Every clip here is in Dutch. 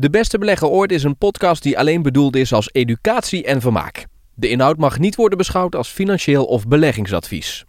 De Beste Beleggen Ooit is een podcast die alleen bedoeld is als educatie en vermaak. De inhoud mag niet worden beschouwd als financieel of beleggingsadvies.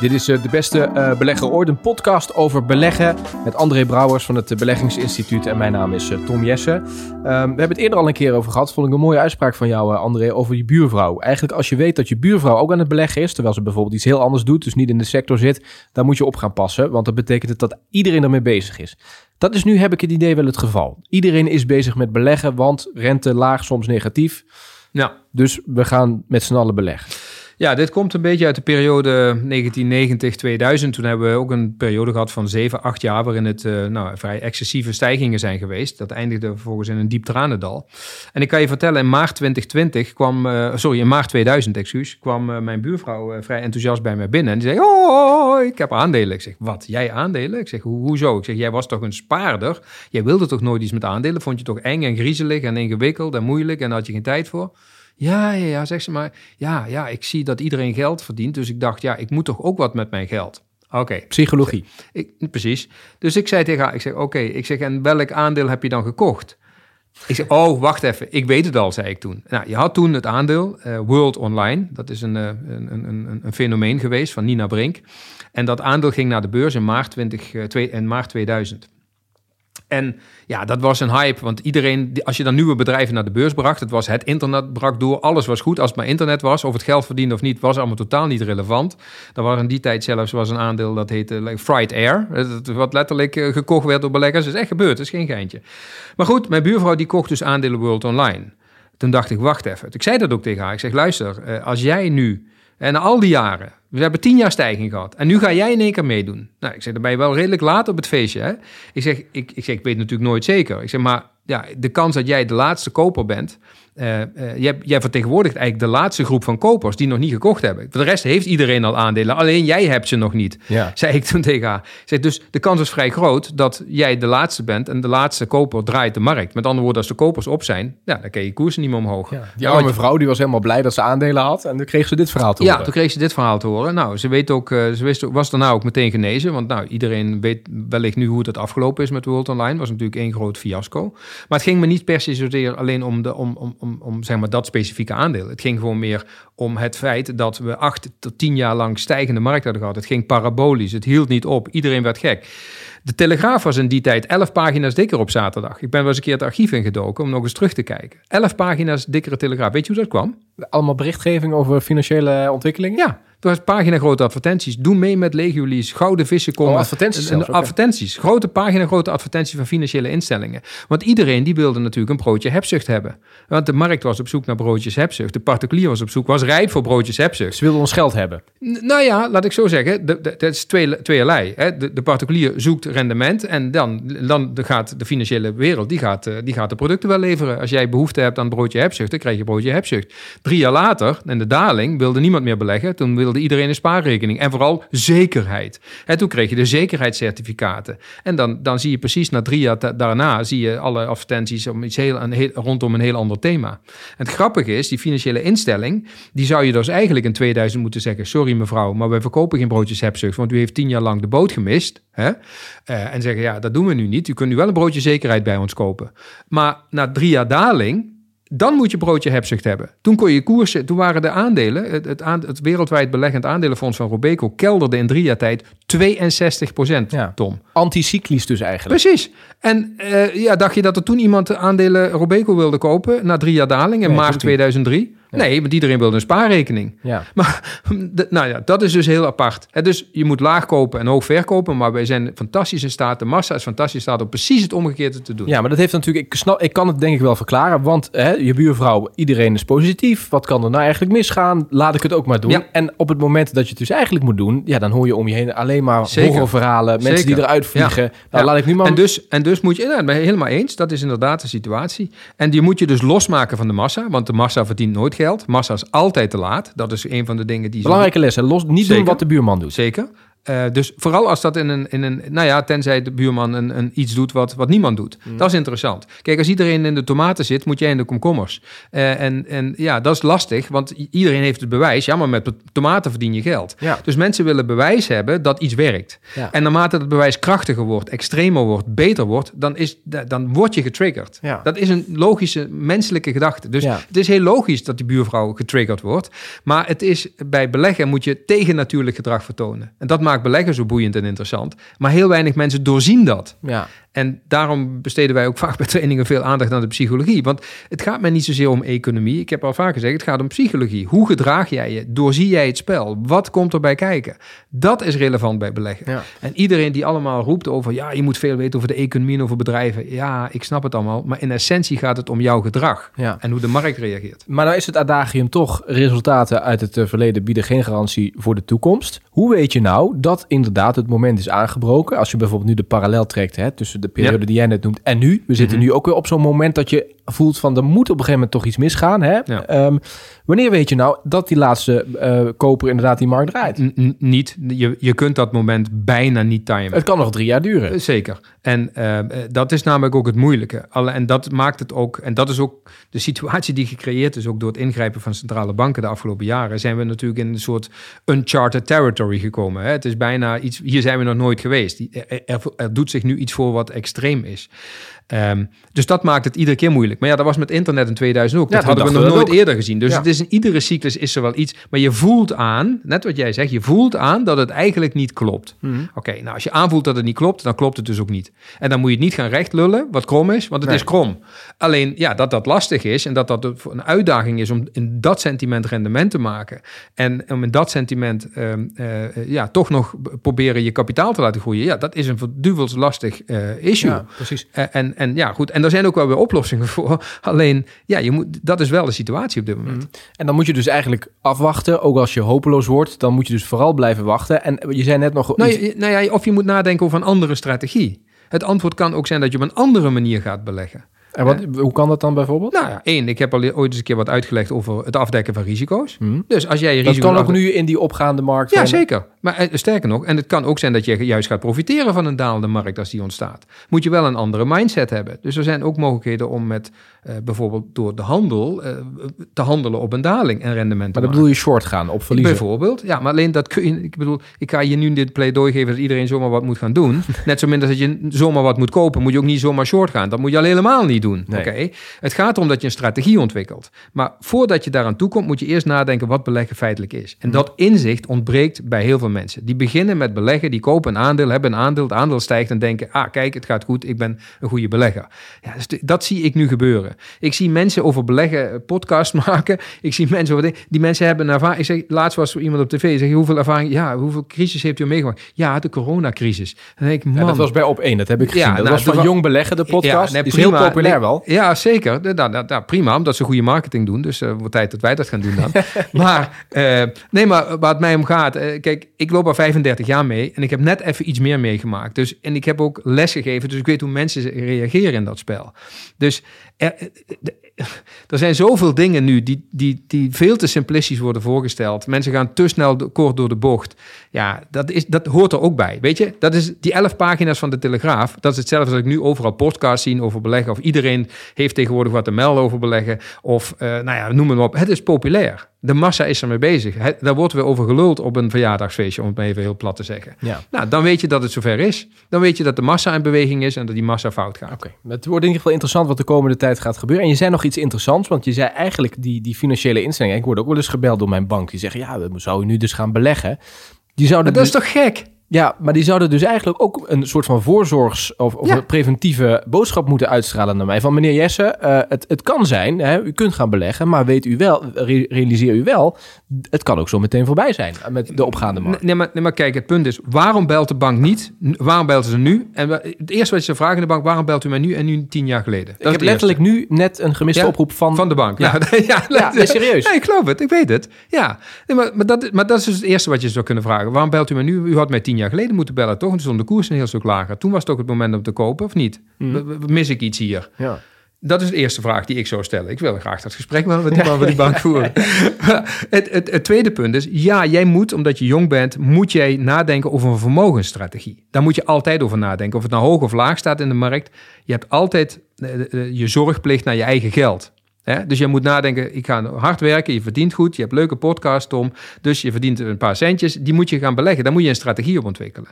Dit is eh, de beste uh, belegger ooit, een podcast over beleggen met André Brouwers van het Beleggingsinstituut en mijn naam is uh, Tom Jesse. Um, we hebben het eerder al een keer over gehad, vond ik een mooie uitspraak van jou André over je buurvrouw. Eigenlijk als je weet dat je buurvrouw ook aan het beleggen is, terwijl ze bijvoorbeeld iets heel anders doet, dus niet in de sector zit, dan moet je op gaan passen, want dat betekent het dat iedereen ermee bezig is. Dat is nu, heb ik het idee, wel het geval. Iedereen is bezig met beleggen, want rente laag, soms negatief. Ja. Dus we gaan met z'n allen beleggen. Ja, dit komt een beetje uit de periode 1990-2000. Toen hebben we ook een periode gehad van 7, 8 jaar waarin het uh, nou, vrij excessieve stijgingen zijn geweest. Dat eindigde vervolgens in een diep tranendal. En ik kan je vertellen, in maart 2020 kwam, uh, sorry, in maart 2000, excuus, kwam uh, mijn buurvrouw vrij enthousiast bij mij binnen. En die zei, oh, ik heb aandelen. Ik zeg, wat, jij aandelen? Ik zeg, Ho hoezo? Ik zeg, jij was toch een spaarder? Jij wilde toch nooit iets met aandelen? Vond je toch eng en griezelig en ingewikkeld en moeilijk en had je geen tijd voor? Ja, ja, ja, zegt ze maar. Ja, ja, ik zie dat iedereen geld verdient. Dus ik dacht, ja, ik moet toch ook wat met mijn geld. Oké. Okay. Psychologie. Ik, precies. Dus ik zei tegen haar, ik zeg, oké, ik zeg, en welk aandeel heb je dan gekocht? Ik zeg, oh, wacht even, ik weet het al, zei ik toen. Nou, je had toen het aandeel uh, World Online. Dat is een, uh, een, een, een, fenomeen geweest van Nina Brink. En dat aandeel ging naar de beurs in maart, 20, uh, twee, in maart 2000. En ja, dat was een hype, want iedereen, als je dan nieuwe bedrijven naar de beurs bracht, het was het internet brak door, alles was goed als het maar internet was, of het geld verdiende of niet, was allemaal totaal niet relevant. Er was in die tijd zelfs was een aandeel dat heette like, Fright Air, wat letterlijk uh, gekocht werd door beleggers. Dat is echt gebeurd, dat is geen geintje. Maar goed, mijn buurvrouw die kocht dus aandelen World Online. Toen dacht ik, wacht even. Ik zei dat ook tegen haar. Ik zeg, luister, uh, als jij nu en al die jaren, we hebben tien jaar stijging gehad. En nu ga jij in één keer meedoen. Nou, ik zeg, dan ben je wel redelijk laat op het feestje. Hè? Ik, zeg, ik, ik zeg, ik weet natuurlijk nooit zeker. Ik zeg, maar ja, de kans dat jij de laatste koper bent, uh, uh, jij, jij, vertegenwoordigt eigenlijk de laatste groep van kopers die nog niet gekocht hebben. Voor de rest heeft iedereen al aandelen, alleen jij hebt ze nog niet, ja. zei ik toen tegen haar. Zeg, dus de kans is vrij groot dat jij de laatste bent en de laatste koper draait de markt. Met andere woorden, als de kopers op zijn, ja, dan kan je koersen niet meer omhoog. Ja, die arme vrouw die was helemaal blij dat ze aandelen had en toen kreeg ze dit verhaal te horen. Ja, toen kreeg ze dit verhaal te horen. Nou, ze weet ook, uh, ze wist, was daarna ook meteen genezen, want nou, iedereen weet wellicht nu hoe het afgelopen is met World Online. was natuurlijk één groot fiasco. Maar het ging me niet per se zozeer alleen om, de, om, om, om, om zeg maar dat specifieke aandeel. Het ging gewoon meer om het feit dat we acht tot tien jaar lang stijgende markt hadden gehad. Het ging parabolisch, het hield niet op, iedereen werd gek. De Telegraaf was in die tijd elf pagina's dikker op zaterdag. Ik ben wel eens een keer het archief ingedoken om nog eens terug te kijken. Elf pagina's dikkere Telegraaf. Weet je hoe dat kwam? Allemaal berichtgeving over financiële ontwikkelingen? Ja, pagina grote advertenties. Doe mee met Legiolies, gouden vissen komen. Oh, advertenties en, advertenties. Grote pagina grote advertenties van financiële instellingen. Want iedereen die wilde natuurlijk een broodje hebzucht hebben. Want de markt was op zoek naar broodjes hebzucht. De particulier was op zoek, was rijp voor broodjes hebzucht. Ze wilden ons geld hebben. N nou ja, laat ik zo zeggen. Dat is twee, tweeërlei. Hè. De, de, particulier zoekt rendement en dan, dan gaat de financiële wereld, die gaat, die gaat de producten wel leveren. Als jij behoefte hebt aan broodje hebzucht, dan krijg je broodje hebzucht. Drie jaar later, in de daling, wilde niemand meer beleggen. Toen wilde iedereen een spaarrekening. En vooral zekerheid. En toen kreeg je de zekerheidscertificaten. En dan, dan zie je precies na drie jaar daarna... zie je alle advertenties om iets heel, een rondom een heel ander thema. En het grappige is, die financiële instelling... die zou je dus eigenlijk in 2000 moeten zeggen... sorry mevrouw, maar wij verkopen geen broodjes hebzucht... want u heeft tien jaar lang de boot gemist. Hè? Uh, en zeggen, ja, dat doen we nu niet. U kunt nu wel een broodje zekerheid bij ons kopen. Maar na drie jaar daling dan moet je broodje hebzucht hebben. Toen kon je koersen, toen waren de aandelen, het, het, wereldwijd beleggend aandelenfonds van Robeco kelderde in drie jaar tijd 62 procent, ja. Tom. Anticyclisch dus eigenlijk. Precies. En uh, ja, dacht je dat er toen iemand de aandelen Robeco wilde kopen na drie jaar daling in nee, maart 2003? Ja. Nee, want iedereen wilde een spaarrekening. Ja. Maar nou ja, dat is dus heel apart. He, dus je moet laag kopen en hoog verkopen, maar wij zijn fantastisch in staat, de massa is fantastisch in staat om precies het omgekeerde te doen. Ja, maar dat heeft natuurlijk, ik, snap, ik kan het denk ik wel verklaren, want hè, je buurvrouw, iedereen is positief. Wat kan er nou eigenlijk misgaan? Laat ik het ook maar doen. Ja. En op het moment dat je het dus eigenlijk moet doen, ja, dan hoor je om je heen alleen maar Zeker. horrorverhalen, mensen Zeker. die eruit vliegen. Ja. Nou, laat ik nu maar... En dus, en dus moet je, ja, ben je helemaal eens, dat is inderdaad de situatie. En die moet je dus losmaken van de massa, want de massa verdient nooit geld. Massa is altijd te laat. Dat is een van de dingen die... Belangrijke lessen. Los, niet Zeker. doen wat de buurman doet. Zeker. Uh, dus vooral als dat in een, in een, nou ja, tenzij de buurman een, een iets doet wat, wat niemand doet. Mm. Dat is interessant. Kijk, als iedereen in de tomaten zit, moet jij in de komkommers. Uh, en, en ja, dat is lastig, want iedereen heeft het bewijs. Ja, maar met tomaten verdien je geld. Ja. Dus mensen willen bewijs hebben dat iets werkt. Ja. En naarmate het bewijs krachtiger wordt, extremer wordt, beter wordt, dan, is, dan word je getriggerd. Ja. Dat is een logische menselijke gedachte. Dus het is heel logisch dat die buurvrouw getriggerd wordt. Maar het is bij beleggen moet je tegennatuurlijk gedrag vertonen. En dat maakt beleggen zo boeiend en interessant. Maar heel weinig mensen doorzien dat. Ja. En daarom besteden wij ook vaak bij trainingen veel aandacht aan de psychologie. Want het gaat mij niet zozeer om economie. Ik heb al vaak gezegd, het gaat om psychologie. Hoe gedraag jij je? Doorzie jij het spel? Wat komt erbij kijken? Dat is relevant bij beleggen. Ja. En iedereen die allemaal roept over... ja, je moet veel weten over de economie en over bedrijven. Ja, ik snap het allemaal. Maar in essentie gaat het om jouw gedrag. Ja. En hoe de markt reageert. Maar nou is het adagium toch resultaten uit het eh, verleden bieden geen garantie voor de toekomst. Hoe weet je nou dat inderdaad het moment is aangebroken? Als je bijvoorbeeld nu de parallel trekt hè, tussen de periode die jij net noemt en nu. We zitten Mhm. nu ook weer op zo'n moment dat je voelt van er moet op een gegeven moment toch iets misgaan. Hè? Ja. Ehm, wanneer weet je nou dat die laatste eh, koper inderdaad die markt draait? N- niet, je, je kunt dat moment bijna niet timen. Het kan nog drie jaar duren. Eh, Zeker. En eh, eh, dat is namelijk ook het moeilijke. En dat maakt het ook, en dat is ook de situatie die gecreëerd is, ook door het ingrijpen van centrale banken de afgelopen jaren, zijn we natuurlijk in een soort uncharted territory gekomen. Hè? Het is bijna iets, hier zijn we nog nooit geweest. Er, er doet zich nu iets voor wat extreem is. Ehm, dus dat maakt het iedere keer moeilijk. Maar ja, dat was met internet in 2000 ook. Ja, dat hadden we nog we nooit ook. eerder gezien. Dus Ja. het is in iedere cyclus is er wel iets. Maar je voelt aan, net wat jij zegt, je voelt aan dat het eigenlijk niet klopt. Mhm. Oké, nou als je aanvoelt dat het niet klopt, dan klopt het dus ook niet. En dan moet je het niet gaan recht lullen, wat krom is, want het Nee. is krom. Alleen ja, dat dat lastig is en dat dat een uitdaging is om in dat sentiment rendement te maken. En om in dat sentiment ehm, eh, ja, toch nog proberen je kapitaal te laten groeien. Ja, dat is een verduvels lastig eh, issue. Ja, precies. Eh, En, en ja, goed. En daar zijn ook wel weer oplossingen voor. Alleen, ja, je moet, dat is wel de situatie op dit moment. En dan moet je dus eigenlijk afwachten. Ook als je hopeloos wordt, dan moet je dus vooral blijven wachten. En je zei net nog... Nou, iets- je- nou ja, of je moet nadenken over een andere strategie. Het antwoord kan ook zijn dat je op een andere manier gaat beleggen. en wat, hoe kan dat dan bijvoorbeeld? Nou ja, één, ik heb al ooit eens een keer wat uitgelegd over het afdekken van risico's. Mhm. Dus als jij je Dat risico kan ook nu in die opgaande markt. Ja, zeker. Maar eh, sterker nog, en het kan ook zijn dat je juist gaat profiteren van een dalende markt als die ontstaat. Moet je wel een andere mindset hebben. Dus er zijn ook mogelijkheden om met eh, bijvoorbeeld door de handel eh, te handelen op een daling en rendement te Maar dan maken. bedoel je short gaan op verliezen. Bijvoorbeeld, ja, maar alleen dat kun je. Ik bedoel, ik ga je nu dit pleidooi geven dat iedereen zomaar wat moet gaan doen. Net zo min als dat je zomaar wat moet kopen, moet je ook niet zomaar short gaan. Dat moet je al helemaal niet doen. Nee. Oké. Het gaat erom dat je een strategie ontwikkelt. Maar voordat je daaraan toekomt, moet je eerst nadenken wat beleggen feitelijk is. En dat inzicht ontbreekt bij heel veel mensen. Die beginnen met beleggen, die kopen een aandeel, hebben een aandeel, het aandeel stijgt en denken: ah, kijk, het gaat goed, ik ben een goede belegger. Ja, dus dat zie ik nu gebeuren. Ik zie mensen over beleggen eh, podcast maken. Ik zie mensen over. Die mensen hebben een ervaring. Ik zeg, laatst was er iemand op tv. Zeg, hoeveel ervaring? Ja, hoeveel crisis heeft u meegemaakt? Ja, de coronacrisis. Dan denk ik, man. Ja, dat was bij op één, dat heb ik gezien. Ja, dat nou, was van Jong Beleggen, de podcast. nee, die is heel populair Nee, wel. Ja, zeker. De- nou, nou, nou, prima, omdat ze goede marketing doen. Dus eh wordt tijd dat wij dat gaan doen dan. maar, eh, nee, maar waar het mij om gaat... kijk, ik loop al 35 jaar mee... en ik heb net even iets meer meegemaakt. Dus, en ik heb ook les gegeven... dus ik weet hoe mensen reageren in dat spel. Dus er, eh, er zijn zoveel dingen nu... Die, die, die veel te simplistisch worden voorgesteld. Mensen gaan te snel kort door de bocht. Ja, dat, is, dat hoort er ook bij. Weet je, dat is die elf pagina's van de Telegraaf. Dat is hetzelfde als ik nu overal podcasts zie over beleggen. Of iedereen heeft tegenwoordig wat te melden over beleggen. Of, eh, nou ja, noem het maar op. Het is populair. De massa is ermee bezig. Daar wordt weer over geluld op een verjaardagsfeestje, om het maar even heel plat te zeggen. Ja. Nou, dan weet je dat het zover is. Dan weet je dat de massa in beweging is en dat die massa fout gaat. Oké, het wordt in ieder geval interessant wat de komende tijd gaat gebeuren. En je zei nog iets interessants, want je zei eigenlijk die, die financiële instellingen. Ik word ook wel eens gebeld door mijn bank. Die zeggen, ja, we zouden nu dus gaan beleggen. Die zouden dat dus, is toch gek? Ja, maar die zouden dus eigenlijk ook een soort van voorzorgs- of, of Ja. een preventieve boodschap moeten uitstralen naar mij. Van meneer Jesse, eh, het, het kan zijn, hè, u kunt gaan beleggen, maar weet u wel, re- realiseer u wel, het kan ook zo meteen voorbij zijn met de opgaande markt. Nee maar, nee, maar kijk, het punt is, waarom belt de bank niet? Waarom belt ze nu? En het eerste wat je vragen in de bank, waarom belt u mij nu en nu tien jaar geleden? Dat Ik heb letterlijk nu net een gemiste Ja, oproep van... Van de bank, ja. ja, Ja, nee, serieus. Nee, ik geloof het, ik weet het. Ja, nee, maar, maar, dat, maar dat is dus het eerste wat je zou kunnen vragen. Waarom belt u mij nu? U had mij tien jaar geleden moeten bellen, toch? En toen stond de koers een heel stuk lager. Toen was het ook het moment om te kopen, of niet? W- Mis ik iets hier? Ja. Dat is de eerste vraag die ik zou stellen. Ik wil graag dat gesprek wel met die die bank voeren. het, het, het, tweede punt is, ja, jij moet, omdat je jong bent, moet jij nadenken over een vermogensstrategie. Daar moet je altijd over nadenken. Of het nou hoog of laag staat in de markt. Je hebt altijd je zorgplicht naar je eigen geld. Dus je moet nadenken, ik ga hard werken, je verdient goed, je hebt leuke podcast, Tom. Dus je verdient een paar centjes, die moet je gaan beleggen. Daar moet je een strategie op ontwikkelen.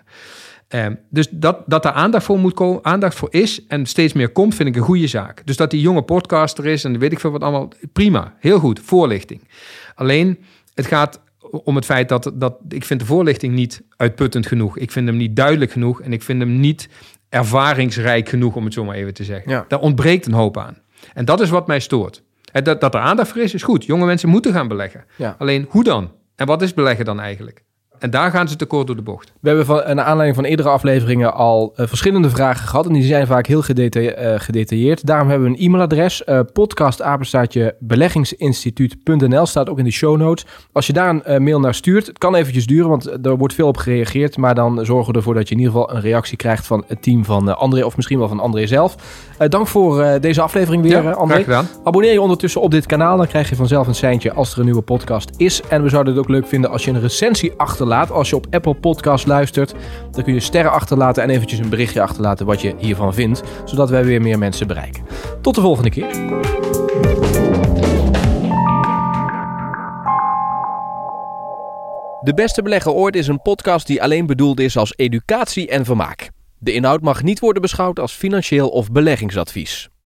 Um, dus dat, dat er aandacht voor, moet komen, aandacht voor is en steeds meer komt, vind ik een goede zaak. Dus dat die jonge podcaster is en weet ik veel wat allemaal, prima, heel goed, voorlichting. Alleen, het gaat om het feit dat, dat ik vind de voorlichting niet uitputtend genoeg. Ik vind hem niet duidelijk genoeg en ik vind hem niet ervaringsrijk genoeg, om het zo maar even te zeggen. Ja. Daar ontbreekt een hoop aan. En dat is wat mij stoort. Dat, dat er aandacht voor is, is goed. Jonge mensen moeten gaan beleggen. Alleen hoe dan? En wat is beleggen dan eigenlijk? En daar gaan ze tekort door de bocht. We hebben van, naar aanleiding van eerdere afleveringen al uh, verschillende vragen gehad. En die zijn vaak heel gedeta uh, gedetailleerd. Daarom hebben we een e-mailadres. Uh, podcastapenstaatje beleggingsinstituut.nl staat ook in de show notes. Als je daar een mail naar stuurt, het kan eventjes duren, want er wordt veel op gereageerd. Maar dan zorgen we ervoor dat je in ieder geval een reactie krijgt van het team van André. Of misschien wel van André zelf. dank voor deze aflevering weer, ja, André. Gedaan. Abonneer je ondertussen op dit kanaal. Dan krijg je vanzelf een seintje als er een nieuwe podcast is. En we zouden het ook leuk vinden als je een recensie achterlaat als je op Apple Podcast luistert, dan kun je sterren achterlaten en eventjes een berichtje achterlaten wat je hiervan vindt, zodat wij weer meer mensen bereiken. Tot de volgende keer. De Beste Belegger Ooit is een podcast die alleen bedoeld is als educatie en vermaak. De inhoud mag niet worden beschouwd als financieel of beleggingsadvies.